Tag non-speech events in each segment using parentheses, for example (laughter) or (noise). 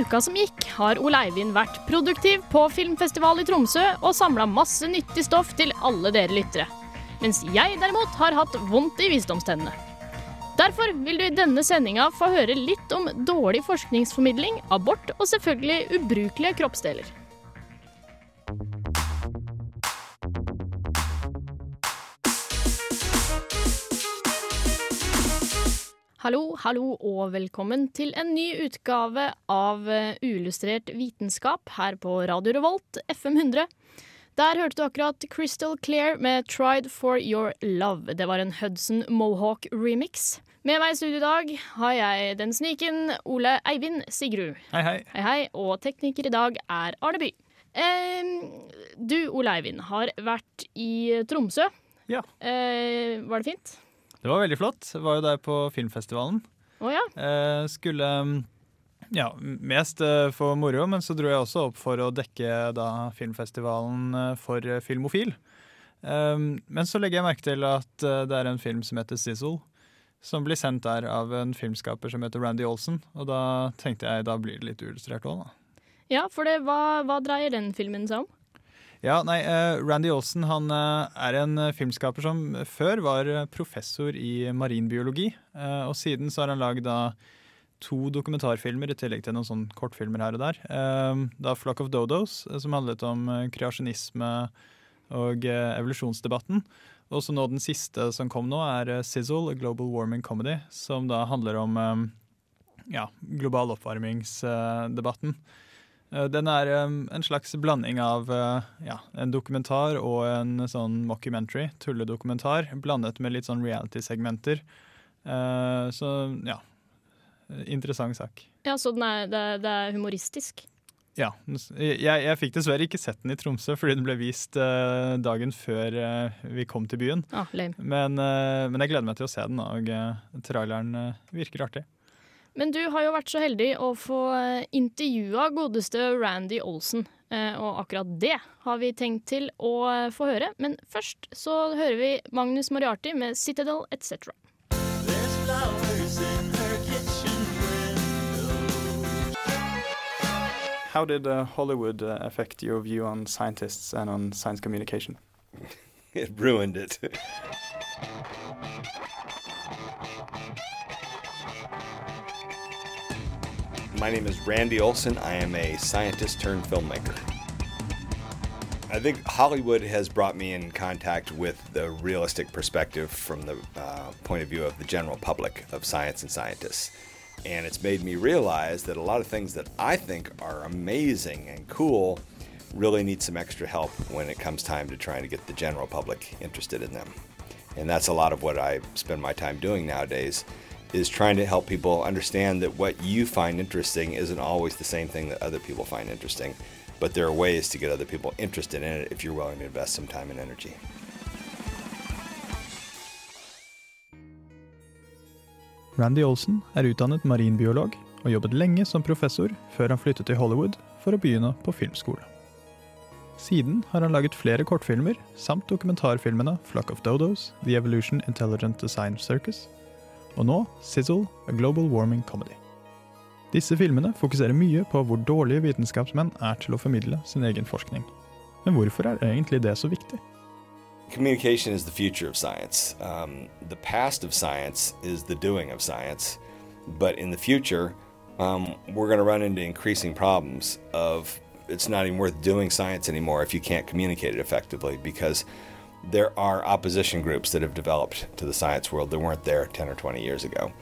Uka som gikk, har Ole Eivind vært produktiv på filmfestival i Tromsø og samla masse nyttig stoff til alle dere lyttere. Mens jeg derimot har hatt vondt i visdomstennene. Derfor vil du i denne sendinga få høre litt om dårlig forskningsformidling, abort og selvfølgelig ubrukelige kroppsdeler. Hallo, hallo og velkommen til en ny utgave av eh, Uillustrert vitenskap her på Radio Revolt, FM 100. Der hørte du akkurat Crystal Clear med 'Tried for Your Love'. Det var en Hudson Mohawk-remix. Med meg i studio i dag har jeg den sniken Ole Eivind Sigrud. Hei, hei. Hei, hei. Og tekniker i dag er Arne By. Eh, du, Ole Eivind, har vært i Tromsø. Ja. Eh, var det fint? Det var veldig flott. Jeg var jo der på filmfestivalen. Oh, ja. Eh, skulle ja, mest eh, for moro, men så dro jeg også opp for å dekke da filmfestivalen eh, for eh, Filmofil. Eh, men så legger jeg merke til at det er en film som heter Sizzle, som blir sendt der av en filmskaper som heter Randy Olsen. Og da tenkte jeg da blir det litt uillustrert òg, da. Ja, for det, hva, hva dreier den filmen seg om? Ja, nei, eh, Randy Olsen han eh, er en eh, filmskaper som før var professor i marinbiologi. og siden så har han lagd to dokumentarfilmer i tillegg til noen sånn kortfilmer her og der. Da 'Flock of Dodos', som handlet om kreasjonisme og evolusjonsdebatten. Og så nå den siste som kom nå, er 'Sizzle', a global warming comedy, som da handler om ja, global oppvarmingsdebatten. Eh, Den er en slags blanding av eh, ja, en dokumentar og en sånn mockumentary, tulledokumentar, blandet med litt sånn reality-segmenter. Eh, så ja, interessant sak. Ja, Så den er, det, det er humoristisk? Ja, jeg, jeg fikk dessverre ikke sett den i Tromsø fordi den ble vist dagen før vi kom til byen. Ah. Men, men jeg gleder meg til å se den, og traileren virker artig. Men du har jo vært så heldig å få eh, intervjua godeste Randy Olsen. Eh, Og akkurat det har vi tenkt til å eh, få høre. Men først så hører vi Magnus Moriarty med 'Citadel' etc. How did uh, Hollywood uh, affect your view on scientists and on science communication? (laughs) It ruined it. My name is Randy Olson. I am a scientist turned filmmaker. I think Hollywood has brought me in contact with the realistic perspective from the uh, point of view of the general public of science and scientists. And it's made me realize that a lot of things that I think are amazing and cool really need some extra help when it comes time to trying to get the general public interested in them. And that's a lot of what I spend my time doing nowadays is trying to help people understand that what you find interesting isn't always the same thing that other people find interesting, but there are ways to get other people interested in it if you're willing to invest some time and energy. Randy Olsen er utdannet marinbiolog og jobbet lenge som professor før han flyttet til Hollywood for å begynne på filmskole. Siden har han laget flere kortfilmer samt dokumentarfilmene Flock of Dodos, The Evolution Intelligent Design Circus og nå Sizzle, A Global Warming Comedy. Disse filmene fokuserer mye på hvor dårlige vitenskapsmenn er til å formidle sin egen forskning. Men hvorfor er egentlig det så viktig? Communication is the future of science. Um, the past of science is the doing of science. But in the future, um, we're going to run into increasing problems of it's not even worth doing science anymore if you can't communicate it effectively because there are opposition groups that have developed to the science world that weren't there 10 or 20 years ago.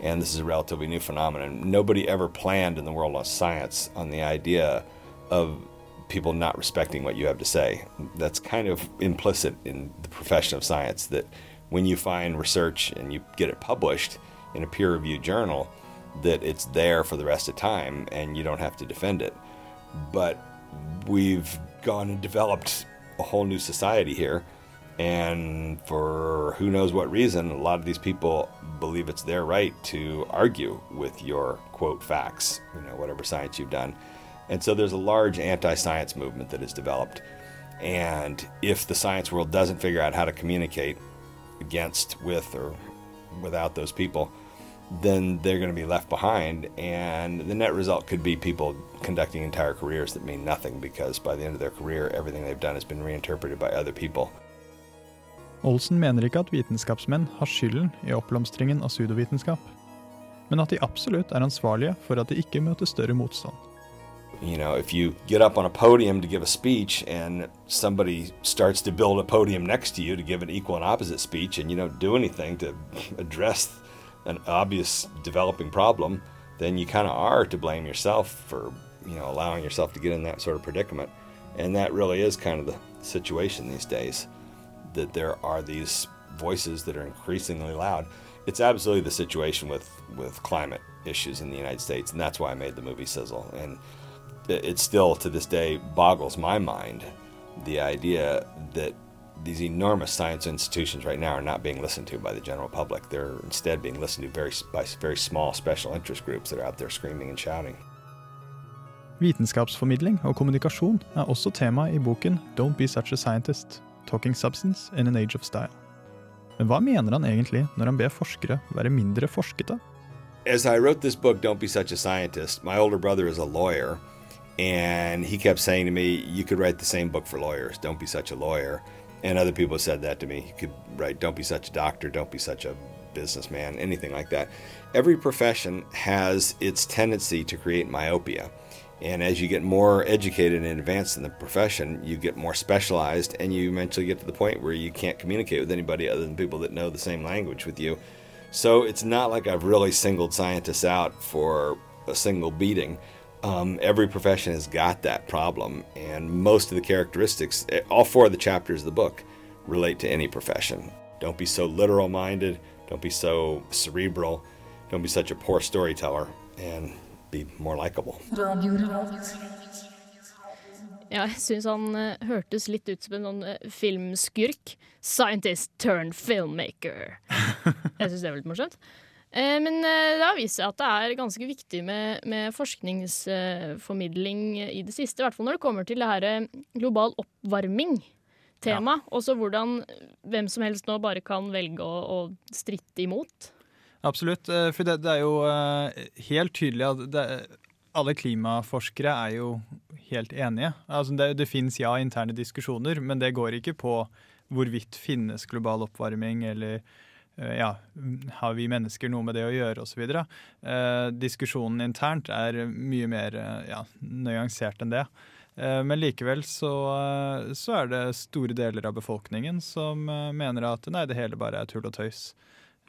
And this is a relatively new phenomenon. Nobody ever planned in the world of science on the idea of people not respecting what you have to say. That's kind of implicit in the profession of science that when you find research and you get it published in a peer reviewed journal, that it's there for the rest of time and you don't have to defend it. But we've gone and developed a whole new society here. And for who knows what reason, a lot of these people believe it's their right to argue with your quote facts, you know, whatever science you've done. And so there's a large anti science movement that has developed. And if the science world doesn't figure out how to communicate against, with, or without those people, then they're going to be left behind. And the net result could be people conducting entire careers that mean nothing because by the end of their career, everything they've done has been reinterpreted by other people. Olsen mener ikke at vitenskapsmenn har skylden i oppblomstringen av pseudovitenskap, men at de absolutt er ansvarlige for at de ikke møter større motstand. You know, if you get up on a podium to give a speech and somebody starts to build a podium next to you to give an equal and opposite speech and you don't do anything to (laughs) address an obvious developing problem, then you kind of are to blame yourself for, you know, allowing yourself to get in that sort of predicament. And that really is kind of the situation these days that there are these voices that are increasingly loud. It's absolutely the situation with, with climate issues in the United States, and that's why I made the movie Sizzle. And it still, to this day, boggles my mind the idea that these enormous science institutions right now are not being listened to by the general public. They're instead being listened to very, by very small special interest groups that are out there screaming and shouting. Vitenskapsformidling og kommunikasjon er også tema i boken Don't Be Such a Scientist Talking Substance in an Age of Style. Men hva mener han egentlig når han ber forskere være mindre forskete? As I wrote this book, Don't Be Such a Scientist, my older brother is a lawyer, and he kept saying to me, You could write the same book for lawyers. Don't be such a lawyer. And other people said that to me. You could write, Don't be such a doctor. Don't be such a businessman, anything like that. Every profession has its tendency to create myopia. And as you get more educated and advanced in the profession, you get more specialized, and you eventually get to the point where you can't communicate with anybody other than people that know the same language with you. So it's not like I've really singled scientists out for a single beating. Um, every profession has got that problem, and most of the characteristics, eh, all four of the chapters of the book, relate to any profession. Don't be so literal minded, don't be so cerebral, don't be such a poor storyteller, and be more likable. Ja, jeg syns han uh, hørtes litt ut som en sånn uh, filmskurk. Scientist turn filmmaker. (laughs) jeg syns det var litt morsomt. Uh, men det har vist seg at det er ganske viktig med, med forskningsformidling i det siste. I hvert fall når det kommer til det her global oppvarming-tema. Ja. Også hvordan hvem som helst nå bare kan velge å, å stritte imot. Absolutt. For det, det, er jo helt tydelig at det, alle klimaforskere er jo helt enige. Altså det, det fins ja interne diskusjoner, men det går ikke på hvorvidt finnes global oppvarming eller eh, ja, har vi mennesker noe med det å gjøre osv. Eh, diskusjonen internt er mye mer eh, ja, nyansert enn det. Eh, men likevel så, eh, så, er det store deler av befolkningen som mener at nei, det hele bare er tull og tøys.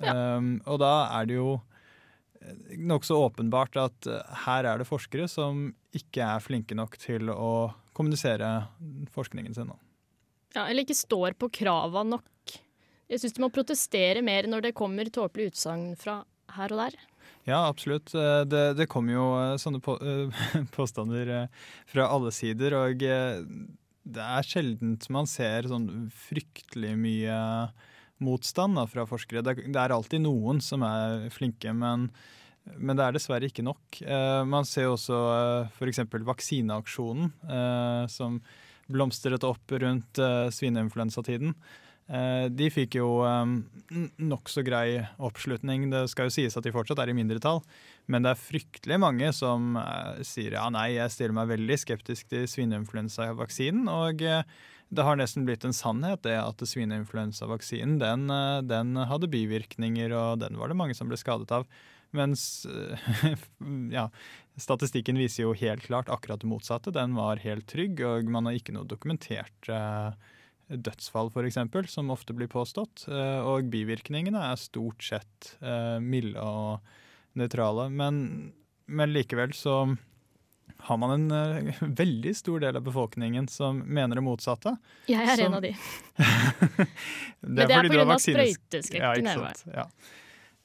Ja. Um, og da er det jo nokså åpenbart at eh, her er det forskere som ikke er flinke nok til å kommunisere forskningen sin. Ja, Eller ikke står på krava nok. Jeg syns de må protestere mer når det kommer tåpelige utsagn fra her og der. Ja, absolutt. Eh, det, det kommer jo eh, sånne på, (laughs) påstander fra alle sider. Og det er sjeldent man ser sånn fryktelig mye motstand da, fra forskere. Det, det, er alltid noen som er flinke, men, men det er dessverre ikke nok. Eh, man ser også eh, f.eks. vaksineaksjonen eh, som blomstret opp rundt eh, svineinfluensatiden. Eh, de fikk jo eh, nokså grei oppslutning. Det skal jo sies at de fortsatt er i mindretall, men det er fryktelig mange som eh, sier ja, nei, jeg stiller meg veldig skeptisk til svineinfluensavaksinen. og det har nesten blitt en sannhet det at svineinfluensavaksinen den, eh, den, hadde bivirkninger, og den var det mange som ble skadet av. Mens (laughs) ja, statistikken viser jo helt klart akkurat det motsatte. Den var helt trygg, og man har ikke noe dokumentert eh, dødsfall, f.eks., som ofte blir påstått. Eh, og bivirkningene er stort sett eh, milde og nøytrale. Men, men likevel så har man en uh, veldig stor del av befolkningen som mener det motsatte. Jeg er som... en av de. (laughs) det Men det er pga. sprøyteskrekken. Ja. Ja.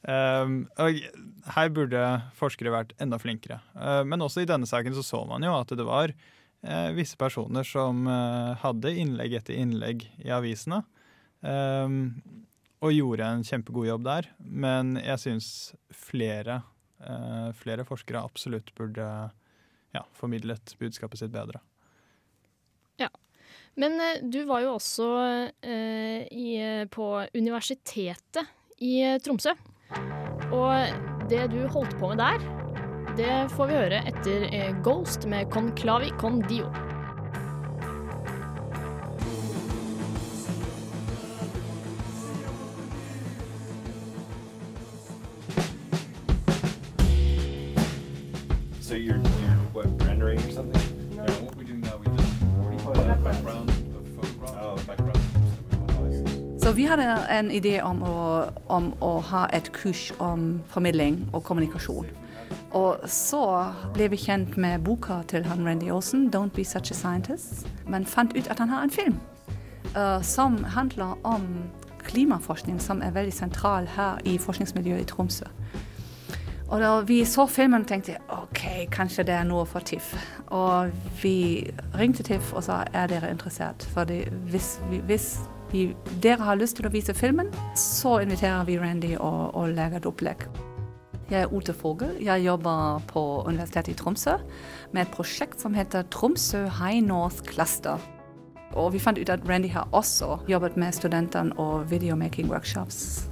Um, her burde forskere vært enda flinkere. Uh, men også i denne saken så så man jo at det var uh, visse personer som uh, hadde innlegg etter innlegg i avisene. Um, og gjorde en kjempegod jobb der. Men jeg syns flere, flere forskere absolutt burde ja, formidlet budskapet sitt bedre. Ja. Men du var jo også i, på universitetet i Tromsø. Og det du holdt på med der, det får vi høre etter eh, Ghost med Conclavi Con Dio. So you're, Så vi hadde en idé om å, om å ha et kurs om formidling og kommunikasjon. Og så ble vi kjent med boka til han Randy Olsen, 'Don't Be Such a Scientist', men fant ut at han har en film uh, som handler om klimaforskning, som er veldig sentral her i forskningsmiljøet i Tromsø. Og da vi så filmen, tenkte jeg OK, kanskje det er noe for TIFF. Og vi ringte TIFF og sa er dere interessert? For hvis, hvis vi, dere har lyst til å vise filmen, så inviterer vi Randy og, og lager et opplegg. Jeg er Ute Fogel. Jeg jobber på Universitetet i Tromsø med et prosjekt som heter Tromsø High North Cluster. Og vi fant ut at Randy har også jobbet med studentene og videomaking workshops.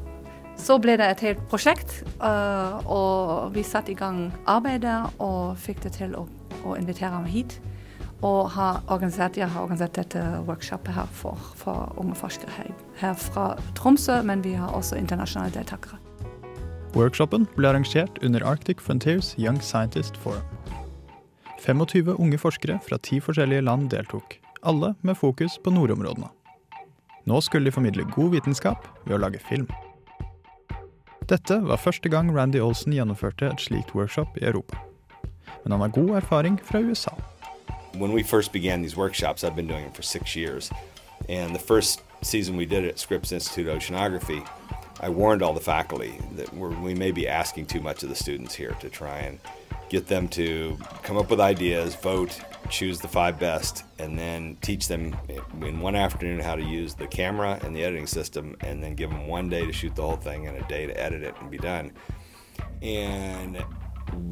Så ble det et helt prosjekt, uh, og vi satte i gang arbeidet og fikk det til å, å invitere ham hit. Og har organisert, jeg har organisert dette workshopet her for, for unge forskere her, her fra Tromsø, men vi har også internasjonale deltakere. Workshopen ble arrangert under Arctic Frontiers Young Scientist Forum. 25 unge forskere fra ti forskjellige land deltok, alle med fokus på nordområdene. Nå skulle de formidle god vitenskap ved å lage film. Dette var første gang Randy Olsen gjennomførte et slikt workshop i Europa. Men han har god erfaring fra USA. When we first began these workshops, I've been doing them for six years. And the first season we did it at Scripps Institute Oceanography, I warned all the faculty that we may be asking too much of the students here to try and get them to come up with ideas, vote, choose the five best, and then teach them in one afternoon how to use the camera and the editing system, and then give them one day to shoot the whole thing and a day to edit it and be done. And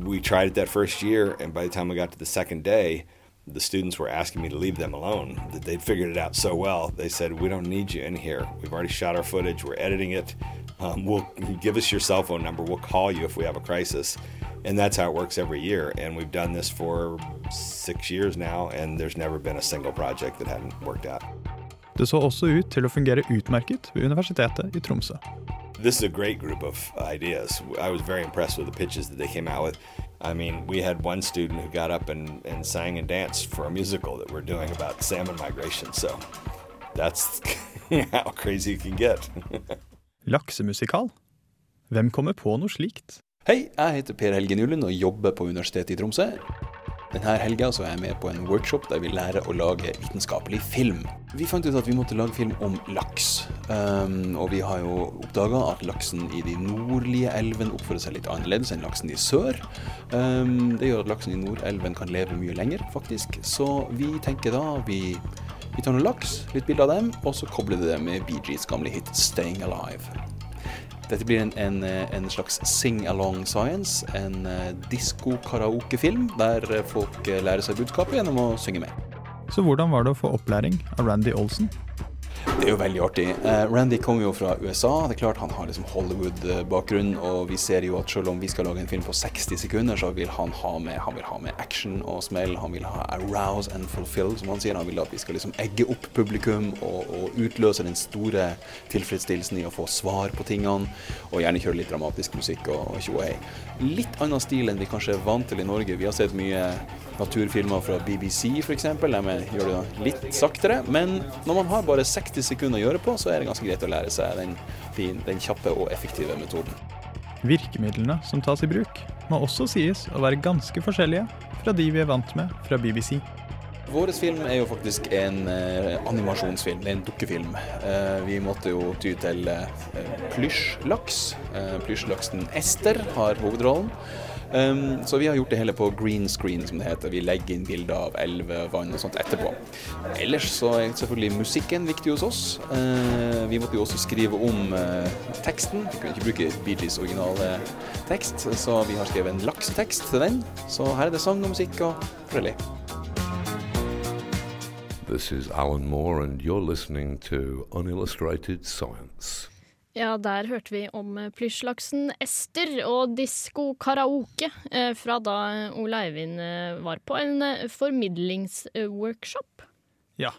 we tried it that first year, and by the time we got to the second day, the students were asking me to leave them alone. That they'd figured it out so well. They said, "We don't need you in here. We've already shot our footage. We're editing it. Um, we'll give us your cell phone number. We'll call you if we have a crisis." And that's how it works every year. And we've done this for six years now, and there's never been a single project that hadn't worked out. Det så også ut til å fungere utmerket ved Universitetet i Tromsø. This is a great group of ideas. I was very impressed with the pitches that they came out with. I mean, we had one student who got up and, and sang and danced for a musical that we're doing about salmon migration. So that's (laughs) how crazy you can get. (laughs) Laksemusikal? Hvem kommer på noe slikt? Hei, jeg heter Per Helge Nylund og jobber på Universitetet i Tromsø. Denne helga er jeg med på en workshop der vi lærer å lage vitenskapelig film. Vi fant ut at vi måtte lage film om laks. Um, og vi har jo oppdaga at laksen i de nordlige elvene oppfører seg litt annerledes enn laksen i sør. Um, det gjør at laksen i nordelven kan leve mye lenger, faktisk. Så vi tenker da vi, vi tar noen laks, litt bilde av dem, og så kobler vi det med Gees gamle hit 'Staying Alive'. Dette blir en, en, en slags sing-along science, en uh, disko-karaoke-film der uh, folk lærer seg budskapet gjennom å synge med. Så hvordan var det å få opplæring av Randy Olsen? Det er jo veldig artig. Eh, Randy kommer jo fra USA. Det er klart Han har liksom Hollywood-bakgrunn, og vi ser jo at selv om vi skal lage en film på 60 sekunder, så vil han ha med, han vil ha med action og smell. Han vil ha arouse and fulfill, som han sier. Han vil at vi skal liksom egge opp publikum og, og utløse den store tilfredsstillelsen i å få svar på tingene, og gjerne kjøre litt dramatisk musikk og tjohei. Litt annen stil enn vi kanskje er vant til i Norge. Vi har sett mye naturfilmer fra BBC f.eks. De gjør det litt saktere. Men når man har bare 60 sekunder å gjøre på, så er det ganske greit å lære seg den, den kjappe og effektive metoden. Virkemidlene som tas i bruk, må også sies å være ganske forskjellige fra de vi er vant med fra BBC. Vår film er jo faktisk en eh, animasjonsfilm, en dukkefilm. Eh, vi måtte jo ty til eh, plysjlaks. Eh, Plysjlaksen Ester har hovedrollen. Um, så vi har gjort det hele på green screen, som det heter. Vi legger inn bilder av elver, vann og sånt etterpå. Ellers så er selvfølgelig musikken viktig hos oss. Uh, vi måtte jo også skrive om uh, teksten. Vi kunne ikke bruke Bee Gees originale tekst, så vi har skrevet en laksetekst til den. Så her er det sang og musikk og forskjellig. This is Alan Moore, and you're listening to Unillustrated Science. Ja, der hørte vi om eh, plysjlaksen Ester og disko-karaoke eh, fra da Ole Eivind eh, var på en eh, formidlingsworkshop. Ja,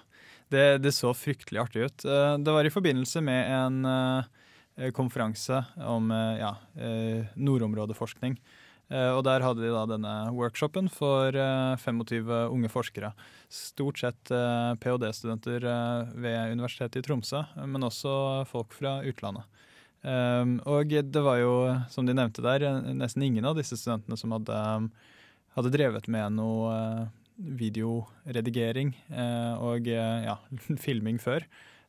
det, det så fryktelig artig ut. Eh, Det var i forbindelse med en eh, konferanse om eh, ja, eh, nordområdeforskning. Eh, Og der hadde de da denne workshopen for eh, 25 unge forskere. Stort sett eh, ph.d.-studenter eh, ved Universitetet i Tromsø, men også folk fra utlandet. Um, og det var jo, som de nevnte der, eh, nesten ingen av disse studentene som hadde, hadde drevet med noe eh, videoredigering eh, og eh, ja, (laughs) filming før.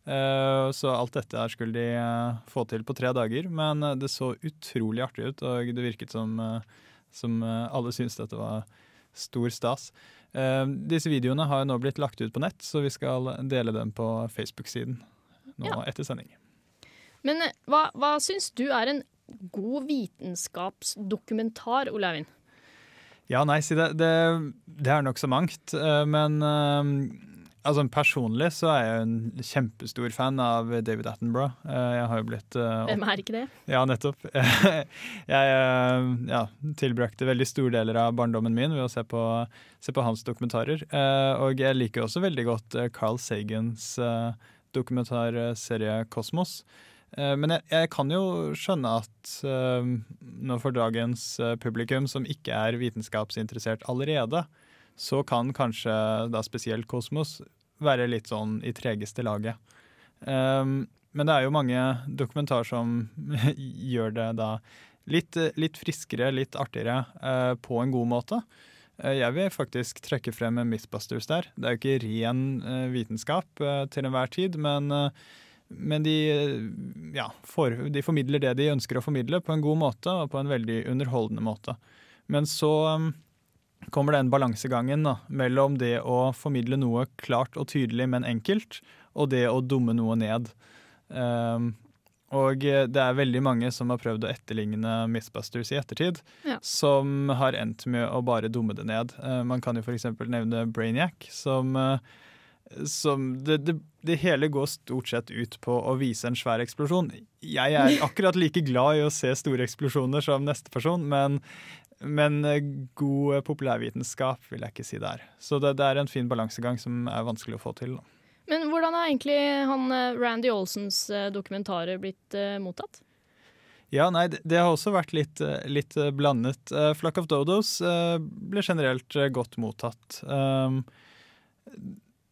Eh, så alt dette her skulle de eh, få til på tre dager, men eh, det så utrolig artig ut, og det virket som, eh, som eh, alle syntes dette var stor stas. Eh, disse videoene har nå blitt lagt ut på nett, så vi skal dele dem på Facebook-siden nå Ja. etter sending. Men eh, hva, hva syns du er en god vitenskapsdokumentar, Ole Eivind? Ja, nei, si det, det, det er nok så mangt. Men altså, personlig så er jeg en kjempestor fan av David Attenborough. Eh, Jeg har jo blitt eh, Hvem er ikke det? Ja, nettopp. (laughs) Jeg eh, ja, tilbrakte veldig store deler av barndommen min ved å se på, se på hans dokumentarer. Og jeg liker også veldig godt Carl Sagans dokumentarserie Kosmos. Men jeg, jeg kan jo skjønne at nå for dagens publikum som ikke er vitenskapsinteressert allerede, så kan kanskje da spesielt Kosmos være litt sånn i tregeste laget. Um, men det er jo mange dokumentarer som (laughs) gjør det da litt, litt friskere, litt artigere, uh, på en god måte. Uh, jeg vil faktisk trekke frem Mythbusters der. Det er jo ikke ren uh, vitenskap til enhver tid, men, men de, ja, for, de formidler det de ønsker å formidle på en god måte, og på en veldig underholdende måte. Men så um, kommer den balansegangen da, mellom det å formidle noe klart og tydelig, men enkelt, og det å dumme noe ned. Um, og det er veldig mange som har prøvd å etterligne Mythbusters i ettertid, Ja. som har endt med å bare dumme det ned. Uh, man kan jo f.eks. nevne Brainiac, som, uh, som det, det, det hele går stort sett ut på å vise en svær eksplosjon. Jeg er akkurat like glad i å se store eksplosjoner som neste person, men, men eh, god populærvitenskap vil jeg ikke si det er. Så det, det er en fin balansegang som er vanskelig å få til. Da. Men hvordan har egentlig han eh, Randy Olsons eh, dokumentarer blitt uh, mottatt? Ja, nei, det, det har også vært litt, eh, litt eh, blandet. Uh, Flock of Dodos uh, ble generelt eh, godt mottatt. Um,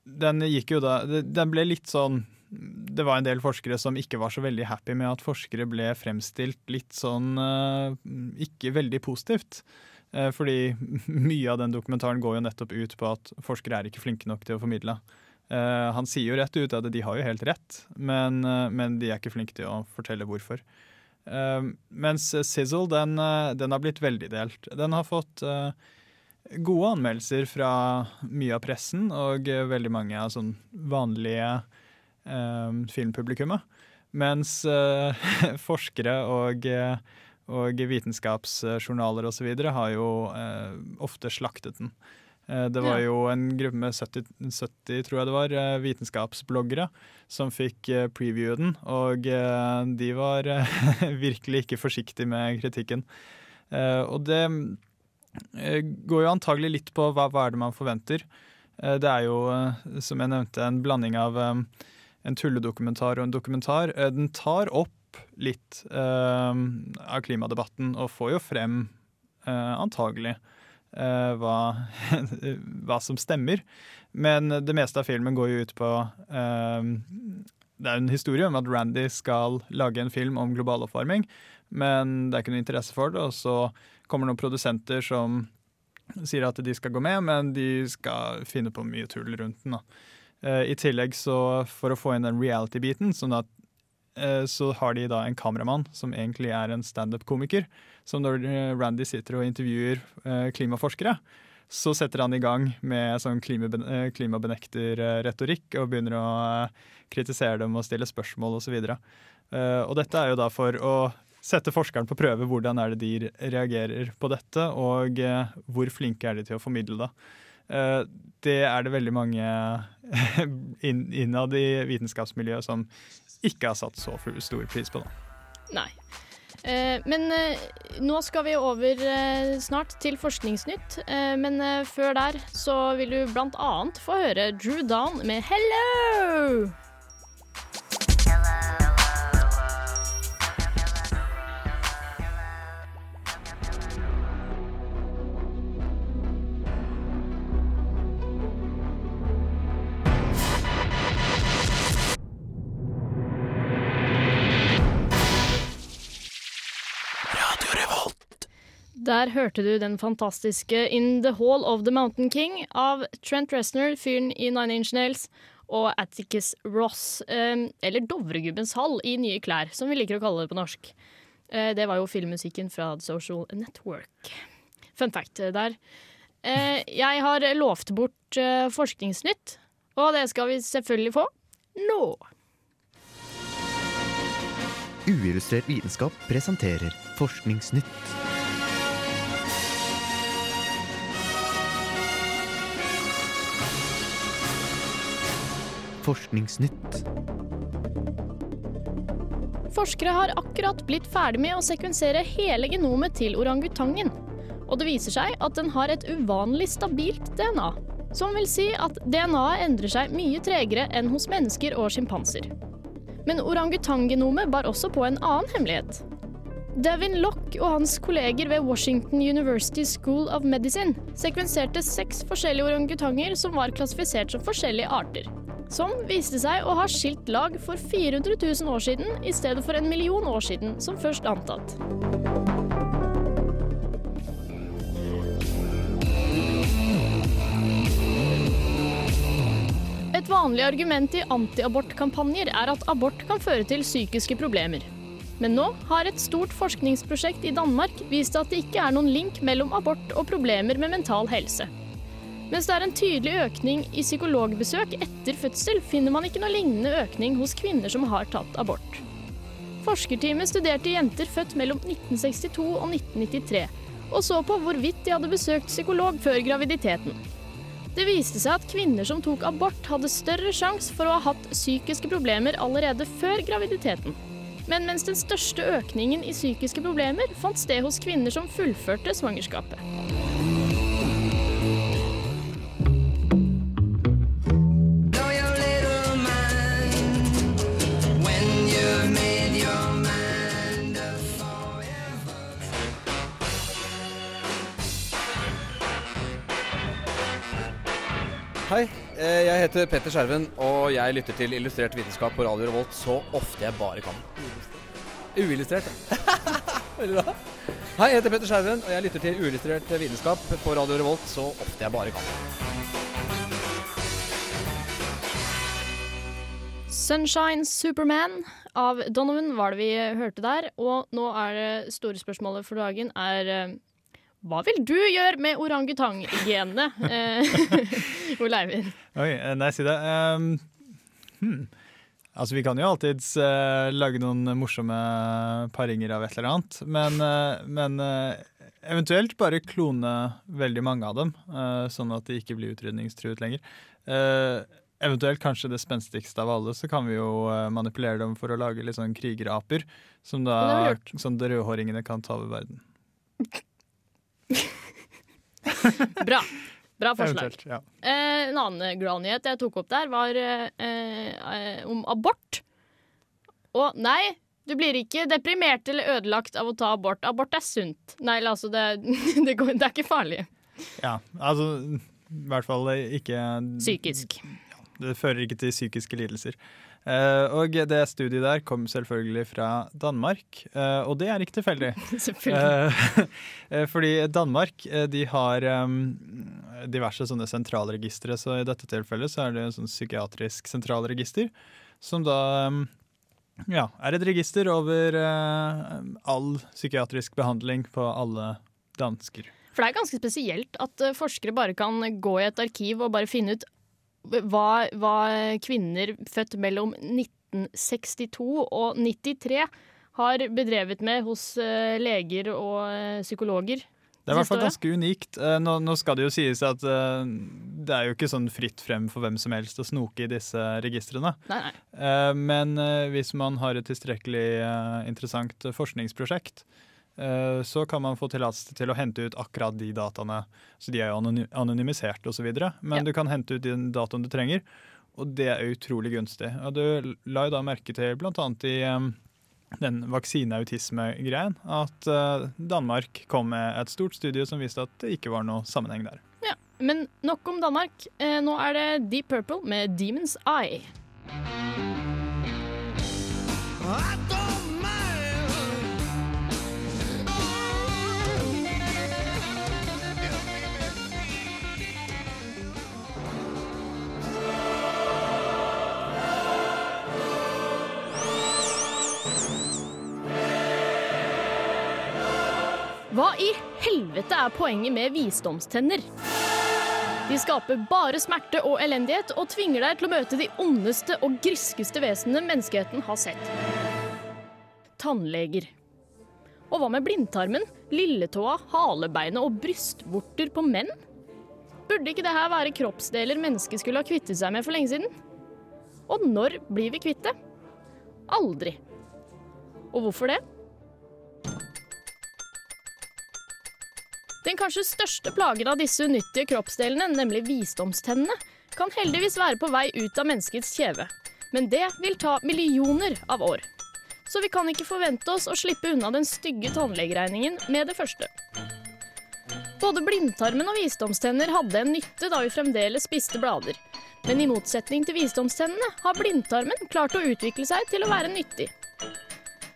den gikk jo da Den ble litt sånn Det var en del forskere som ikke var så veldig happy med at forskere ble fremstilt litt sånn eh, ikke veldig positivt. Eh, fordi (laughs) mye av den dokumentaren går jo nettopp ut på at forskere er ikke flinke nok til å formidle. Eh, han sier jo rett ut at de har jo helt rett, men, men de er ikke flinke til å fortelle hvorfor. Mens Sizzle, den, den har blitt veldig delt. Den har fått gode anmeldelser fra mye av pressen og veldig mange av sånn vanlige filmpublikummet. Mens eh, (laughs) forskere og, eh, og vitenskapsjournaler osv. har jo eh, ofte slaktet den. Det var jo en gruppe med 70, 70 tror jeg det var, vitenskapsbloggere som fikk preview previewe den, og de var (laughs) virkelig ikke forsiktige med kritikken. Og det går jo antagelig litt på hva, hva er det man forventer. Det er jo, som jeg nevnte, en blanding av en tulledokumentar og en dokumentar. Eh, Den tar opp litt eh, av klimadebatten og får jo frem eh, antagelig eh, hva, (laughs) hva som stemmer. Men det meste av filmen går jo ut på eh, Det er en historie om at Randy skal lage en film om global oppvarming, men det er ikke noe interesse for det. Og så kommer noen produsenter som sier at de skal gå med, men de skal finne på mye tull rundt den. da. Eh, I tillegg, så for å få inn den reality-biten, sånn at eh, så har de da en kameramann som egentlig er en standup-komiker. Som når eh, Randy sitter og intervjuer klimaforskere, så setter han i gang med sånn klimabenekter-retorikk og begynner å kritisere dem og stille spørsmål osv. Uh, og dette er jo da for å sette forskeren på prøve hvordan er det de reagerer på dette, og hvor flinke er de til å formidle det. Eh, det er det veldig mange (laughs) innad i vitenskapsmiljøet som ikke har satt så stor pris på. Da. Nei. Eh, men eh, nå skal vi over snart til Forskningsnytt. Men før der så vil du blant annet få høre Drew Down med 'Hello'. Der hørte du den fantastiske In the Hall of the Mountain King av Trent Reznor, fyren i Nine Inch Nails, og Atticus Ross, eh, eller Dovregubbens hall i nye klær, som vi liker å kalle det på norsk. Eh, det var jo filmmusikken fra The Social Network. Fun fact der. Eh, jeg har lovt bort eh, Forskningsnytt, og det skal vi selvfølgelig få nå. Uillustrert vitenskap presenterer Forskningsnytt. Forskningsnytt. Forskere har akkurat blitt ferdig med å sekvensere hele genomet til orangutangen. Og det viser seg at den har et uvanlig stabilt DNA. Som vil si at DNA-et endrer seg mye tregere enn hos mennesker og sjimpanser. Men orangutanggenomet bar også på en annen hemmelighet. Devin Lock og hans kolleger ved Washington University School of Medicine sekvenserte seks forskjellige orangutanger som var klassifisert som forskjellige arter. Som viste seg å ha skilt lag for 400 000 år siden i stedet for en million år siden, som først antatt. Et vanlig argument i antiabortkampanjer er at abort kan føre til psykiske problemer. Men nå har et stort forskningsprosjekt i Danmark vist at det ikke er noen link mellom abort og problemer med mental helse. Mens det er en tydelig økning i psykologbesøk etter fødsel, finner man ikke noe lignende økning hos kvinner som har tatt abort. Forskerteamet studerte jenter født mellom 1962 og 1993, og så på hvorvidt de hadde besøkt psykolog før graviditeten. Det viste seg at kvinner som tok abort, hadde større sjanse for å ha hatt psykiske problemer allerede før graviditeten. Men mens den største økningen i psykiske problemer fant sted hos kvinner som fullførte svangerskapet. Jeg heter Petter Skjerven, og jeg lytter til Illustrert vitenskap på Radio Revolt så ofte jeg bare kan. Uillustrert. Veldig (laughs) bra. Hei, jeg heter Petter Skjerven, og jeg lytter til Uillustrert vitenskap på Radio Revolt så ofte jeg bare kan. Sunshine Superman av Donovan var det vi hørte der. Og nå er det store spørsmålet for dagen er eh, hva vil du gjøre med orangutang-genene? Oleivind? (laughs) Ole Eivind. Oi, eh, nei, si det. Um, hmm. Altså, vi kan jo alltids uh, lage noen morsomme paringer av et eller annet, men, uh, men uh, eventuelt bare klone veldig mange av dem, eh, sånn at de ikke blir utrydningstruet lenger. Eh, eventuelt kanskje det spenstigste av alle, så kan vi jo eh, manipulere dem for å lage litt sånn krigeraper, som da sånn de rødhåringene kan ta over verden. (laughs) Bra. Bra forslag. Ja. Eh, en annen glad-nyhet jeg tok opp der, var eh, eh, om abort. Og nei, du blir ikke deprimert eller ødelagt av å ta abort. Abort er sunt. Nei, altså, det, (laughs) det, går, det er ikke farlig. Ja, altså i hvert fall ikke Psykisk. Ja, det fører ikke til psykiske lidelser. Eh, og det studiet der kom selvfølgelig fra Danmark, eh, og det er ikke tilfeldig. (laughs) Selvfølgelig. (laughs) Eh, fordi Danmark de har em, diverse sånne sentralregistre, så i dette tilfellet så er det en sånn psykiatrisk sentralregister, som da em, ja, er et register over all psykiatrisk behandling på alle dansker. For det er ganske spesielt at forskere bare kan gå i et arkiv og bare finne ut hva, hva kvinner født mellom 1962 og 93 har bedrevet med hos eh, leger og eh, psykologer. Det er i hvert fall ganske unikt. Eh, Nå, nå skal det jo sies at det er jo ikke sånn fritt frem for hvem som helst å snoke i disse registrene. Nei, nei. Men hvis man har et tilstrekkelig interessant forskningsprosjekt, så kan man få tillatelse til å hente ut akkurat de dataene. Så de er jo anony- anonymisert osv., men Ja. du kan hente ut den dataen du trenger. Og det er utrolig gunstig. Og du la jo da merke til blant annet i eh, den vaksineautisme-greien, at eh, Danmark kom med et stort studie som viste at det ikke var noe sammenheng der. Ja, men nok om Danmark. Eh, nå er det Deep Purple med Demon's Eye. Hva i helvete er poenget med visdomstenner? De skaper bare smerte og elendighet og tvinger deg til å møte de ondeste og griskeste vesenene menneskeheten har sett. Tannleger. Og hva med blindtarmen, lilletåa, halebeinet og brystvorter på menn? Burde ikke dette være kroppsdeler mennesket skulle ha kvittet seg med for lenge siden? Og når blir vi kvitt det? Aldri. Og hvorfor det? Den kanskje største plagen av disse unyttige kroppsdelene, nemlig visdomstennene, kan heldigvis være på vei ut av menneskets kjeve. Men det vil ta millioner av år. Så vi kan ikke forvente oss å slippe unna den stygge tannlegeregningen med det første. Både blindtarmen og visdomstenner hadde en nytte da vi fremdeles spiste blader. Men i motsetning til visdomstennene har blindtarmen klart å utvikle seg til å være nyttig.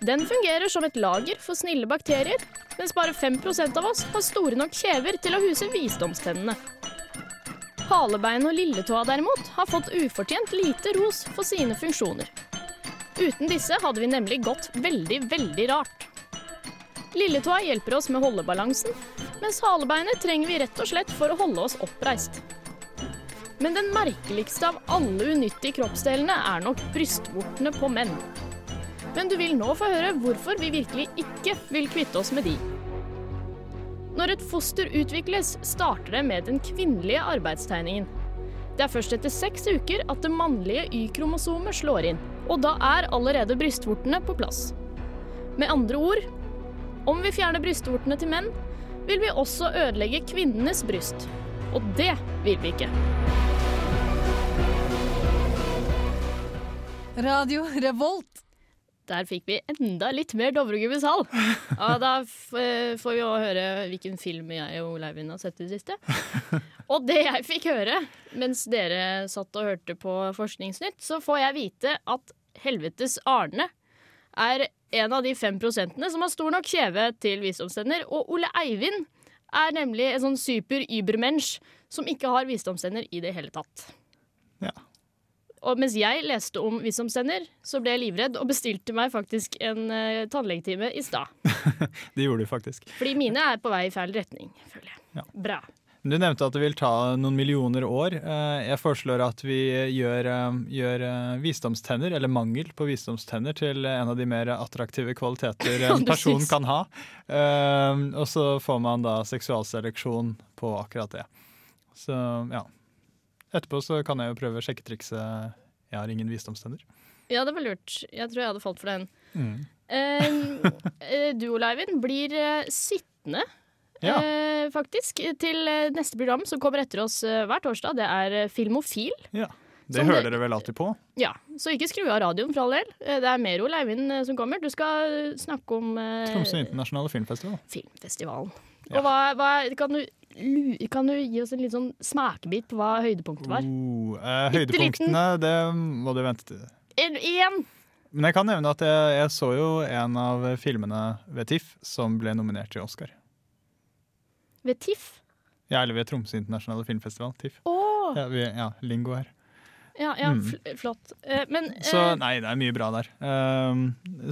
Den fungerer som et lager for snille bakterier, mens bare 5% av oss har store nok kjever til å huse visdomstennene. Halebein og lilletåa derimot har fått ufortjent lite ros for sine funksjoner. Uten disse hadde vi nemlig gått veldig, veldig rart. Lilletåa hjelper oss med holdebalansen, mens halebeinet trenger vi rett og slett for å holde oss oppreist. Men den merkeligste av alle unyttige kroppsdelene er nok brystvortene på menn. Men du vil nå få høre hvorfor vi virkelig ikke vil kvitte oss med de. Når et foster utvikles, starter det med den kvinnelige arbeidstegningen. Det er først etter seks uker at det mannlige Y-kromosomet slår inn, og da er allerede brystvortene på plass. Med andre ord, om vi fjerner brystvortene til menn, vil vi også ødelegge kvinnenes bryst. Og det vil vi ikke. Radio Revolt. Der fikk vi enda litt mer Dovregubbes (laughs) hall. Og da eh, får vi òg høre hvilken film jeg og Leivind har sett i det siste. (laughs) Og det jeg fikk høre mens dere satt og hørte på Forskningsnytt, så får jeg vite at helvetes Arne er en av de fem prosentene som har stor nok kjeve til visdomstenner. Og Ole Eivind er nemlig en sånn super-übermensch som ikke har visdomstenner i det hele tatt. Og mens jeg leste om visdomstenner, så ble jeg livredd og bestilte meg faktisk en uh, tannlegetime i stad. (laughs) Det gjorde du faktisk. Fordi mine er på vei i feil retning, føler jeg. Ja. Bra. Du nevnte at det vil ta noen millioner år. Eh, Jeg foreslår at vi gjør, eh, gjør visdomstenner, eller mangel på visdomstenner, til en av de mer attraktive kvaliteter (laughs) en person kan ha. Og så får man da seksualseleksjon på akkurat det. Så ja. Etterpå så kan jeg jo prøve sjekketrikset 'jeg har ingen visdomstenner'. Ja, det var lurt. Jeg tror jeg hadde falt for den. Mm. (laughs) Eh, du, Oleivind, blir eh, sittende. Ja. eh, faktisk, til eh, neste program som kommer etter oss hver torsdag. Det er Filmofil. Ja. Det Som hører det- dere vel alltid på? Ja, Så ikke skru av radioen for all del. Det er mer Ole Eivind som kommer. Du skal snakke om eh, Tromsø internasjonale filmfestival. Filmfestivalen. Og hva, hva kan, du, kan du gi oss en liten sånn smakebit på hva høydepunktet var? Uh, eh, høydepunktene, det må du vente til. En! Men jeg kan nevne at jeg, jeg så jo en av filmene ved TIFF som ble nominert til Oscar. Ved TIFF. Ja, eller ved Tromsø internasjonale filmfestival. TIFF. Oh. Ja, vi, ja, lingo her. Ja, ja Mm. fl flott. Eh, men Så eh, nei, det er mye bra der. Um,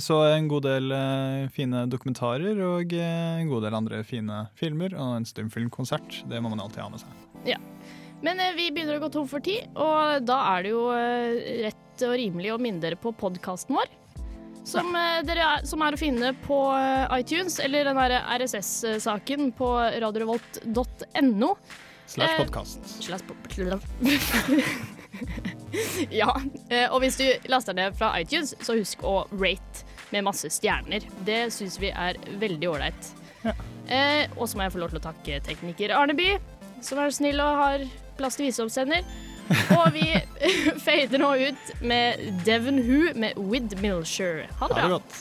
så en god del eh, fine dokumentarer og eh, en god del andre fine filmer. Og en stumfilmkonsert. Det må man alltid ha med seg. Ja. Men eh, vi begynner å gå tom for tid, og da er det jo eh, rett og rimelig å minne dere på podkasten vår. Som, eh, dere er, som er å finne på eh, iTunes, eller den derre RSS-saken på radiorevolt.no. Slash Eh, podkast. Slash po- (laughs) ja. eh, Og hvis du laster ned fra iTunes, så husk å rate med masse stjerner. Det syns vi er veldig ålreit. Eh, og så må jeg få lov til å takke tekniker Arneby, som er snill og har plass til visdomstenner. Og vi (laughs) fader nå ut med Devon Who med With Milshire. Ha det Ha det bra. godt.